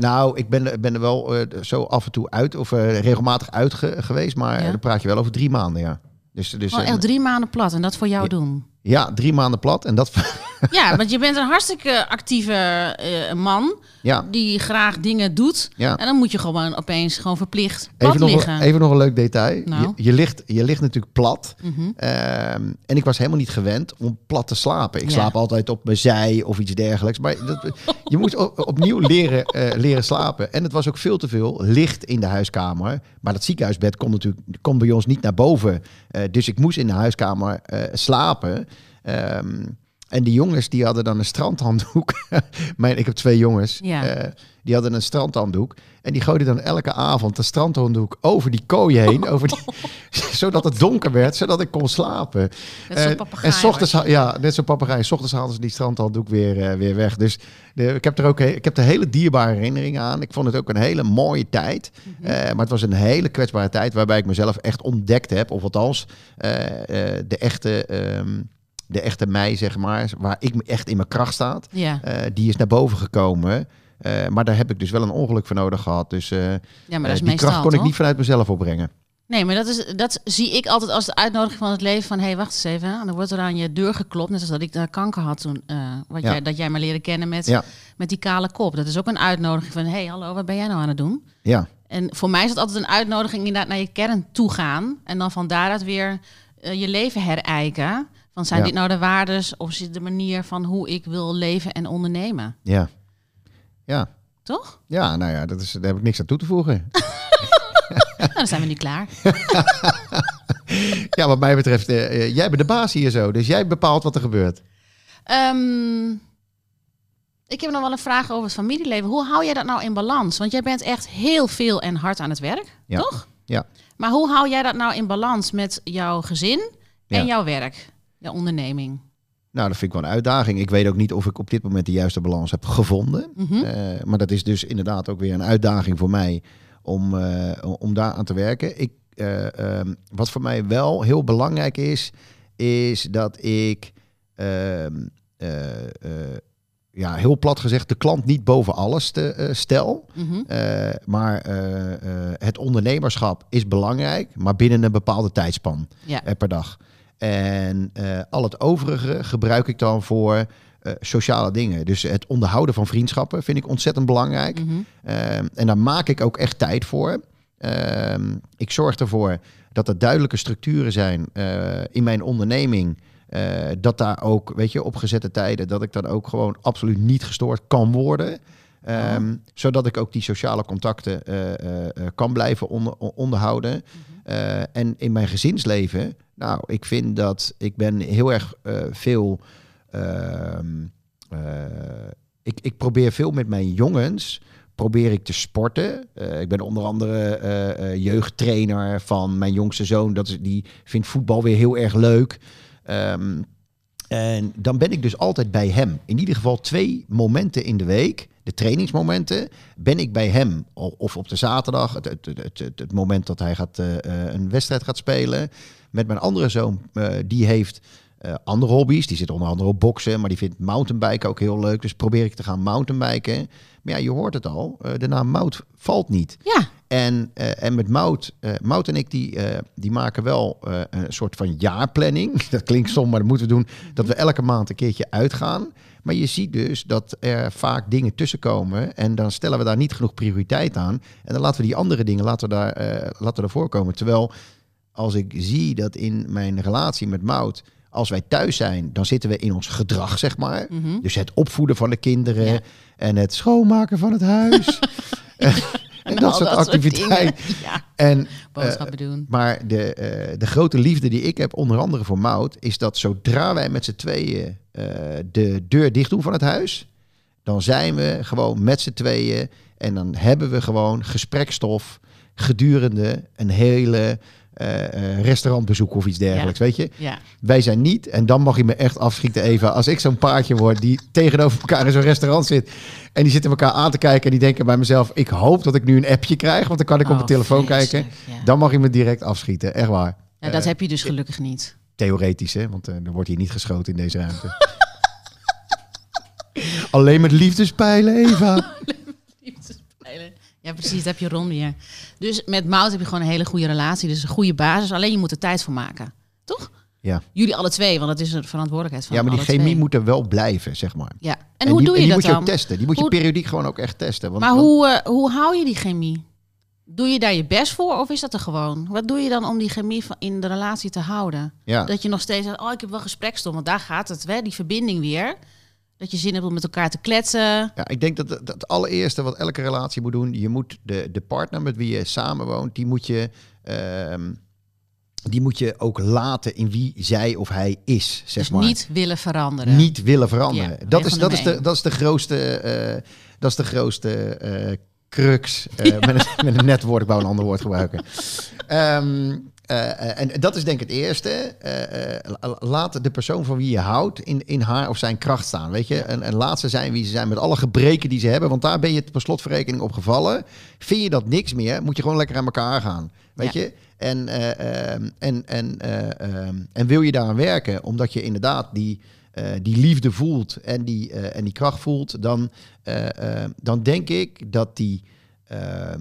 nou, ik ben, ben er wel zo af en toe uit, of regelmatig uit ge- geweest, maar Ja. dan praat je wel over drie maanden, ja. Dus, dus Gewoon een- echt drie maanden plat en dat voor jou Ja. doen. ja, drie maanden plat. En dat, Ja, want je bent een hartstikke actieve eh, man ja, die graag dingen doet. ja. En dan moet je gewoon opeens gewoon verplicht plat Even nog, liggen. een- even nog een leuk detail. Nou. Je, je, ligt, je ligt natuurlijk plat. Mhm. Ehm, en ik was helemaal niet gewend om plat te slapen. Ik Ja. slaap altijd op mijn zij of iets dergelijks. Maar dat, je moet opnieuw leren, eh, leren slapen. En het was ook veel te veel licht in de huiskamer. Maar dat ziekenhuisbed kon natuurlijk kon bij ons niet naar boven. Eh, dus ik moest in de huiskamer slapen. Ehm, en die jongens die hadden dan een strandhanddoek. Mijn, ik heb twee jongens. Ja. Eh, die hadden een strandhanddoek. En die gooiden dan elke avond de strandhanddoek over die kooi heen. over die, zodat het donker werd, zodat ik kon slapen. Net zo'n En- s ochtends, ja, net zo'n papegaai. S ochtends haalden ze die strandhanddoek weer, eh, weer weg. Dus de, ik heb er ook ik heb er hele dierbare herinneringen aan. Ik vond het ook een hele mooie tijd. Mhm. Maar het was een hele kwetsbare tijd waarbij ik mezelf echt ontdekt heb. Of althans, de, echte, ehm, de echte mij, zeg maar. Waar ik echt in mijn kracht staat. Ja. eh, die is naar boven gekomen. Eh, maar daar heb ik dus wel een ongeluk voor nodig gehad. Dus eh, ja, maar dat die kracht kon ik niet vanuit mezelf opbrengen. Nee, maar dat, is, dat zie ik altijd als de uitnodiging van het leven van... hé, hey, wacht eens even, hè. dan wordt er aan je deur geklopt. Net als dat ik kanker had toen, wat Ja. jij, dat jij me leerde kennen met, Ja. met die kale kop. Dat is ook een uitnodiging van... hé, hey, hallo, wat ben jij nou aan het doen? Ja, En voor mij is het altijd een uitnodiging inderdaad naar je kern toe gaan. En dan van daaruit weer je leven herijken. Van zijn Ja. dit nou de waardes of is dit de manier van hoe ik wil leven en ondernemen? ja. Ja, Toch? ja nou ja, dat is, daar heb ik niks aan toe te voegen. Nou, dan zijn we nu klaar. Ja, wat mij betreft, eh, eh, jij bent de baas hier zo. Dus jij bepaalt wat er gebeurt. Ehm, ik heb nog wel een vraag over het familieleven. Hoe hou jij dat nou in balans? Want jij bent echt heel veel en hard aan het werk, Ja. toch? Ja. Maar hoe hou jij dat nou in balans met jouw gezin en Ja. jouw werk, jouw onderneming? Nou, dat vind ik wel een uitdaging. Ik weet ook niet of ik op dit moment de juiste balans heb gevonden. Mhm. Eh, maar dat is dus inderdaad ook weer een uitdaging voor mij om, eh, om daar aan te werken. Ik, eh, ehm, wat voor mij wel heel belangrijk is, is dat ik, ehm, eh, eh, ja, heel plat gezegd, de klant niet boven alles te, stel. Mhm. Maar het ondernemerschap is belangrijk, maar binnen een bepaalde tijdspan Ja. per dag. En eh, al het overige gebruik ik dan voor eh, sociale dingen. Dus het onderhouden van vriendschappen vind ik ontzettend belangrijk. Mhm. Ehm, en daar maak ik ook echt tijd voor. Ehm, ik zorg ervoor dat er duidelijke structuren zijn eh, in mijn onderneming. dat daar ook, weet je, op gezette tijden, dat ik dan ook gewoon absoluut niet gestoord kan worden. Ehm, Zodat ik ook die sociale contacten eh, eh, eh, kan blijven onder- onderhouden. Eh, en in mijn gezinsleven, nou, ik vind dat ik ben heel erg veel. ehm, eh, ik, ik probeer veel met mijn jongens. Probeer ik te sporten. Ik ben onder andere jeugdtrainer van mijn jongste zoon. Dat is, die vindt voetbal weer heel erg leuk. Ehm, En dan ben ik dus altijd bij hem. In ieder geval twee momenten in de week, de trainingsmomenten, ben ik bij hem. Of op de zaterdag, het, het, het, moment dat hij gaat, eh, eh, een wedstrijd gaat spelen. Met mijn andere zoon, eh, die heeft andere hobby's. Die zit onder andere op boksen, maar die vindt mountainbiken ook heel leuk. Dus probeer ik te gaan mountainbiken. Maar ja, je hoort het al, de naam Mout valt niet. Ja, En, eh, en met Mout, Mout en ik, die, eh, die maken wel een soort van jaarplanning. Dat klinkt stom, maar dat moeten we doen. Dat we elke maand een keertje uitgaan. Maar je ziet dus dat er vaak dingen tussenkomen. En dan stellen we daar niet genoeg prioriteit aan. En dan laten we die andere dingen laten we daar, laten we ervoor komen. Terwijl als ik zie dat in mijn relatie met Mout... Als wij thuis zijn, dan zitten we in ons gedrag, zeg maar. Mhm. Dus het opvoeden van de kinderen Ja. en het schoonmaken van het huis. en dat soort activiteiten. Ja, En, boodschappen doen. maar de, eh, de grote liefde die ik heb, onder andere voor Mout, is dat zodra wij met z'n tweeën eh, de deur dicht doen van het huis, dan zijn we gewoon met z'n tweeën en dan hebben we gewoon gesprekstof gedurende een hele eh, eh, restaurantbezoek of iets dergelijks, weet je? Ja. Wij zijn niet, en dan mag je me echt afschieten even, als ik zo'n paardje word die tegenover elkaar in zo'n restaurant zit en die zitten elkaar aan te kijken en die denken bij mezelf, ik hoop dat ik nu een appje krijg, want dan kan ik op Oh, mijn telefoon kijken. Ja. Dan mag je me direct afschieten, echt waar. Ja, dat Eh, heb je dus gelukkig niet. Theoretisch, hè? Want eh, er wordt hier niet geschoten in deze ruimte. Alleen met liefdespijlen, Eva. Ja, precies, dat heb je Ron weer. Dus met Mout heb je gewoon een hele goede relatie. Dus een goede basis. Alleen je moet er tijd voor maken. Toch? Ja. Jullie alle twee, want dat is een verantwoordelijkheid van ja, maar die chemie twee. moet er wel blijven, zeg maar. Ja. En, hoe die, doe je die dat moet je dan? ook testen. Die moet je periodiek gewoon ook echt testen. Want, maar hoe, eh, hoe hou je die chemie? Doe je daar je best voor of is dat er gewoon? Wat doe je dan om die chemie van- in de relatie te houden? ja. Dat je nog steeds zegt, oh, ik heb wel gesprekstof, want daar gaat het, hè, die verbinding weer. Dat je zin hebt om met elkaar te kletsen. Ja, ik denk dat het, dat het allereerste wat elke relatie moet doen, je moet de, de partner met wie je samenwoont, die moet je, ehm, die moet je ook laten in wie zij of hij is, zeg dus maar. niet willen veranderen. Niet willen veranderen. Ja, dat, is, dat, is de, dat is de grootste, dat is de grootste eh, crux. eh, met, een, met een net woord, ik wou een ander woord gebruiken. Ehm, eh, en dat is denk ik het eerste. Eh, eh, la- laat de persoon van wie je houdt in, in haar of zijn kracht staan. Weet je? En, en laat ze zijn wie ze zijn met alle gebreken die ze hebben. Want daar ben je per slotverrekening op gevallen. Vind je dat niks meer, moet je gewoon lekker aan elkaar gaan. Weet Ja. je? En, eh, ehm, en, en, eh, ehm, en wil je daaraan werken, omdat je inderdaad die, eh, die liefde voelt en die, eh, en die kracht voelt, dan, eh, eh, dan denk ik dat die. ehm,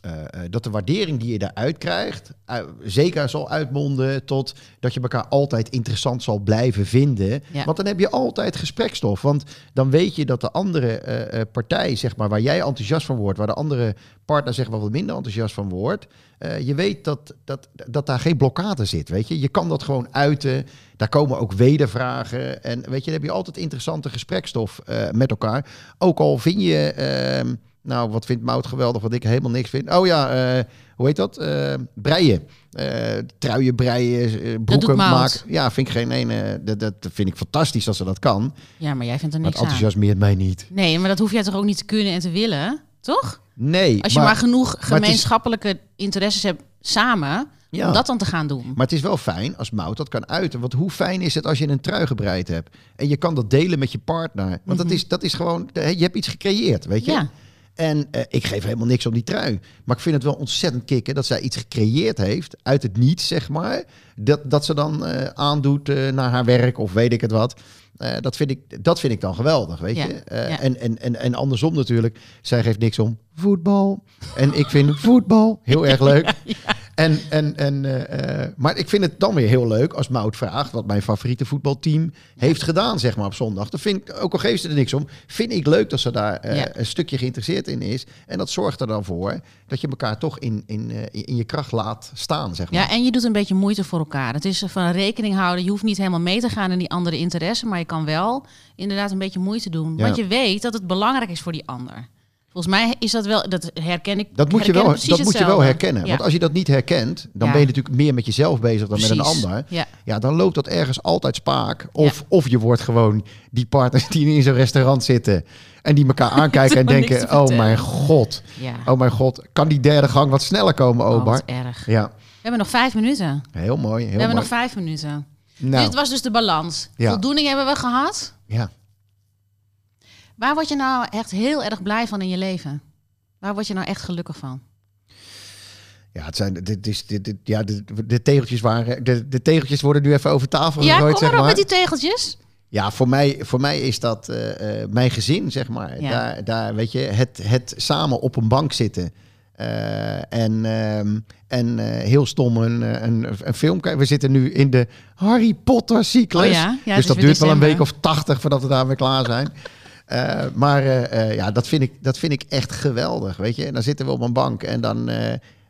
eh, eh, dat de waardering die je daaruit krijgt, eh, zeker zal uitmonden tot dat je elkaar altijd interessant zal blijven vinden. Ja. Want dan heb je altijd gesprekstof. Want dan weet je dat de andere partij, zeg maar, waar jij enthousiast van wordt, waar de andere partner zeg maar wat minder enthousiast van wordt, je weet dat, dat, dat daar geen blokkade zit. Weet je, je kan dat gewoon uiten. Daar komen ook wedervragen. En weet je, dan heb je altijd interessante gesprekstof met elkaar. Ook al vind je. Nou, wat vindt Mout geweldig, wat ik helemaal niks vind. Oh ja, eh, hoe heet dat? Eh, breien. Eh truien breien, broeken maken. Ja, vind ik geen ene. Dat, dat vind ik fantastisch dat ze dat kan. Ja, maar jij vindt er Maar niks het aan. enthousiasmeert mij niet. Nee, maar dat hoef jij toch ook niet te kunnen en te willen, toch? Nee, Als je maar, genoeg is- gemeenschappelijke interesses hebt samen, Ja. om dat dan te gaan doen. Maar het is wel fijn als Mout dat kan uiten. Want hoe fijn is het als je een trui gebreid hebt en je kan dat delen met je partner? Want dat, is, dat is gewoon, je hebt iets gecreëerd, weet je? Mhm. Ja. En eh, ik geef helemaal niks om die trui. Maar ik vind het wel ontzettend kicken dat zij iets gecreëerd heeft uit het niets, zeg maar. Dat, dat ze dan eh, aandoet eh, naar haar werk of weet ik het wat. Dat, vind ik, dat vind ik dan geweldig, weet Ja, je. Ja. en, en, en, en andersom natuurlijk. Zij geeft niks om voetbal. En ik vind voetbal heel erg leuk. En, en, en, eh, eh, maar ik vind het dan weer heel leuk als Mout vraagt wat mijn favoriete voetbalteam heeft gedaan, zeg maar op zondag. Dat vind ik, ook al geeft ze er niks om, vind ik leuk dat ze daar eh, Ja. een stukje geïnteresseerd in is. En dat zorgt er dan voor dat je elkaar toch in, in, in je kracht laat staan, zeg maar. Ja, en je doet een beetje moeite voor elkaar. Het is van rekening houden. Je hoeft niet helemaal mee te gaan in die andere interesse, maar je kan wel inderdaad een beetje moeite doen. Ja. Want je weet dat het belangrijk is voor die ander. Volgens mij is dat wel, dat herken ik. Dat moet je wel, dat moet je wel herkennen. Ja. Want als je dat niet herkent, dan Ja. ben je natuurlijk meer met jezelf bezig dan met een ander. Ja. Ja, dan loopt dat ergens altijd spaak. Of, of je wordt gewoon die partners die in zo'n restaurant zitten en die elkaar aankijken en denken: Oh mijn god, oh mijn god, kan die derde gang wat sneller komen, Oh, Obar? wat erg. Ja, We hebben nog vijf minuten. heel mooi. Heel We hebben mooi. nog vijf minuten. Nou, Dit was dus de balans. Voldoening hebben we gehad. ja. Waar word je nou echt heel erg blij van in je leven? Waar word je nou echt gelukkig van? Ja, het zijn, dit is, dit, dit- ja de, de tegeltjes waren, de, de tegeltjes worden nu even over tafel Ja, gegooid, kom zeg maar op met die tegeltjes. Ja, voor mij, voor mij is dat eh, eh, mijn gezin, zeg maar. Ja. Daar, daar, weet je, het, het samen op een bank zitten. eh, en ehm, en heel stom een, een, een film kijken. We zitten nu in de Harry Potter cyclus. Oh ja? Ja, dus dat duurt wel een week of tachtig voordat we daarmee klaar zijn. Eh, maar eh, eh, ja, dat vind, ik, dat vind ik echt geweldig, weet je. En dan zitten we op een bank en dan,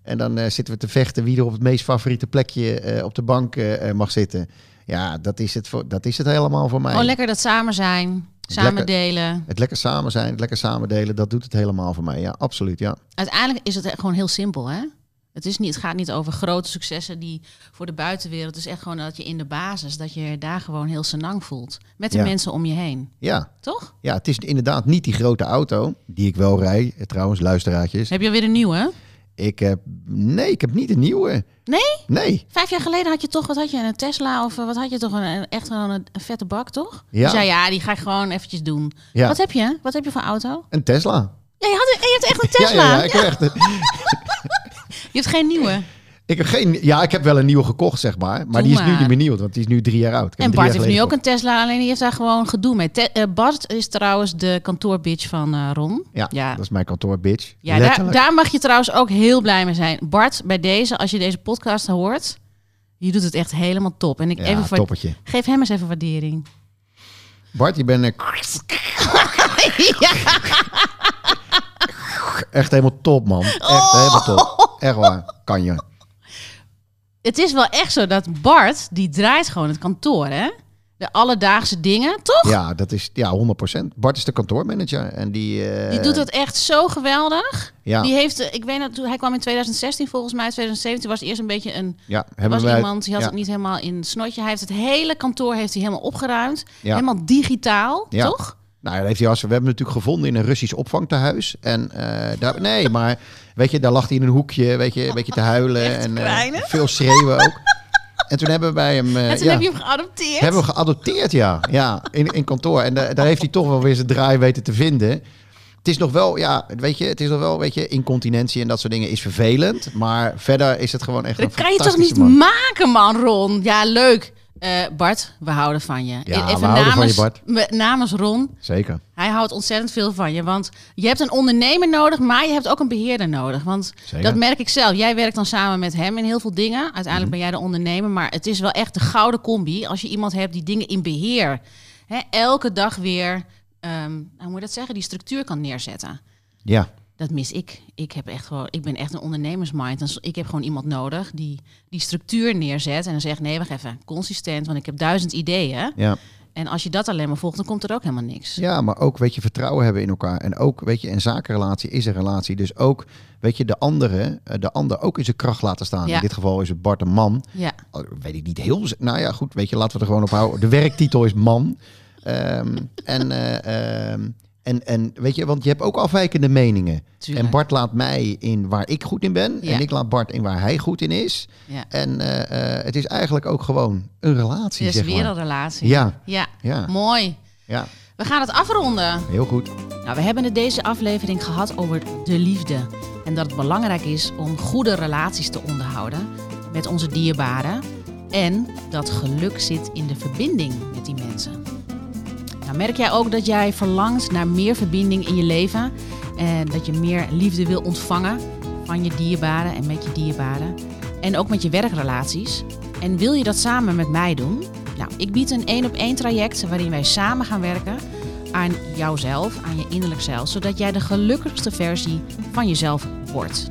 en dan zitten we te vechten wie er op het meest favoriete plekje op de bank mag zitten. Ja, dat is, het voor, dat is het helemaal voor mij. Oh, lekker dat samen zijn. Samen Lekker. delen. Het lekker samen zijn, het lekker samen delen, dat doet het helemaal voor mij. Ja, absoluut, ja. Uiteindelijk is het gewoon heel simpel, hè? Het, is niet, het gaat niet over grote successen die voor de buitenwereld. Het is echt gewoon dat je in de basis, dat je daar gewoon heel senang voelt. Met de Ja. mensen om je heen. Ja, Toch? ja, het is inderdaad niet die grote auto, die ik wel rij. Eh, Trouwens, luisteraartjes. Heb je weer een nieuwe? Ik heb, nee, ik heb niet een nieuwe. Nee? Nee. Vijf jaar geleden had je toch, wat had je, een Tesla of eh, wat had je toch, een, echt gewoon een, een vette bak, toch? Ja. Je zei, ja, die ga ik gewoon eventjes doen. Ja, Wat heb je? Wat heb je voor auto? een Tesla. Ja, je, had, je hebt echt een Tesla. Ja, ja, ja, ik heb echt een- Je hebt geen nieuwe. Ik heb geen, ja, ik heb wel een nieuwe gekocht, zeg maar. Maar Doe die is nu maar. niet meer nieuw, want die is nu drie jaar oud. Ik heb En Bart heeft nu ook een Tesla, alleen die heeft daar gewoon gedoe mee. Te- eh, Bart is trouwens de kantoorbitch van eh, Ron. Ja, Ja. dat is mijn kantoor, bitch. Ja, daar, Letterlijk. daar mag je trouwens ook heel blij mee zijn. Bart, bij deze, als je deze podcast hoort, je doet het echt helemaal top. En ik ja, even voor, toppertje. geef hem eens even waardering. Bart, je bent eh, echt helemaal top, man. Echt Oh. helemaal top. Echt waar. Kan je. Het is wel echt zo dat Bart, die draait gewoon het kantoor, hè? De alledaagse dingen, toch? Ja, dat is ja, 100%. Bart is de kantoormanager en die... eh, Die doet het echt zo geweldig. Ja, Die heeft, eh, ik weet dat hij kwam in 2016 volgens mij, 2017 was eerst een beetje een ja hebben was wij... iemand die had ja, het niet helemaal in het snotje. Hij heeft het hele kantoor heeft hij helemaal opgeruimd. Ja. Helemaal digitaal, Ja. toch? Nou, dat heeft hij als, we hebben hem natuurlijk gevonden in een Russisch opvangtehuis. En eh, daar, nee, maar weet je, daar lag hij in een hoekje, weet je, een beetje te huilen. Echt en eh, veel schreeuwen ook. En toen hebben wij hem... eh, en toen ja, heb je hem geadopteerd. hebben we geadopteerd, ja. Ja, in, in kantoor. En da- daar heeft hij toch wel weer zijn draai weten te vinden. Het is nog wel, ja, weet je, het is nog wel, weet je, incontinentie en dat soort dingen is vervelend. Maar verder is het gewoon echt Dat een kan je toch niet man. maken, man, Ron? Ja, leuk. Eh, Bart, we houden van je. Ja, we houden van je, Bart. me- namens Ron, Zeker, hij houdt ontzettend veel van je. Want je hebt een ondernemer nodig, maar je hebt ook een beheerder nodig. Want zeker. dat merk ik zelf. Jij werkt dan samen met hem in heel veel dingen. Uiteindelijk Mhm. ben jij de ondernemer. Maar het is wel echt de gouden combi als je iemand hebt die dingen in beheer. Hè, elke dag weer, ehm, hoe moet je dat zeggen, die structuur kan neerzetten. Ja, Dat mis ik. Ik, heb echt gewoon, ik ben echt een ondernemersmind. Dus ik heb gewoon iemand nodig die die structuur neerzet. En dan zegt, nee, wacht even, consistent. Want ik heb duizend ideeën. ja. En als je dat alleen maar volgt, dan komt er ook helemaal niks. Ja, maar ook, weet je, vertrouwen hebben in elkaar. En ook, weet je, een zakenrelatie is een relatie. Dus ook, weet je, de andere, eh, de ander ook in zijn kracht laten staan. Ja. In dit geval is het Bart een man. Ja. Oh, Weet ik niet heel... Nou ja, goed, weet je, laten we er gewoon op houden. De werktitel is man. Ehm, en, eh, ehm, en, en weet je, want je hebt ook afwijkende meningen. Tuurlijk. En Bart laat mij in waar ik goed in ben. Ja. En ik laat Bart in waar hij goed in is. Ja. En eh, eh, het is eigenlijk ook gewoon een relatie, Het is zeg weer maar. een relatie. Ja, Ja, ja, mooi. ja. We gaan het afronden. Heel goed. Nou, we hebben het deze aflevering gehad over de liefde. En dat het belangrijk is om goede relaties te onderhouden met onze dierbaren. En dat geluk zit in de verbinding met die mensen. Nou, merk jij ook dat jij verlangt naar meer verbinding in je leven? En dat je meer liefde wil ontvangen van je dierbaren en met je dierbaren? En ook met je werkrelaties? En wil je dat samen met mij doen? Nou, ik bied een één op één traject waarin wij samen gaan werken aan jouzelf, aan je innerlijk zelf, zodat jij de gelukkigste versie van jezelf wordt.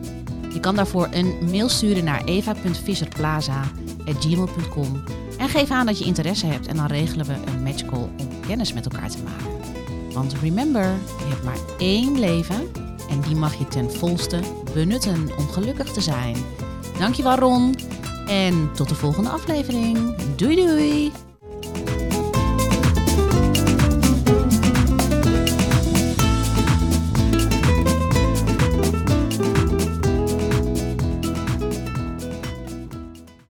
Je kan daarvoor een mail sturen naar eva.visserplaza.gmail.com en geef aan dat je interesse hebt en dan regelen we een matchcall om kennis met elkaar te maken. Want remember, je hebt maar één leven en die mag je ten volste benutten om gelukkig te zijn. Dankjewel Ron en tot de volgende aflevering. Doei doei!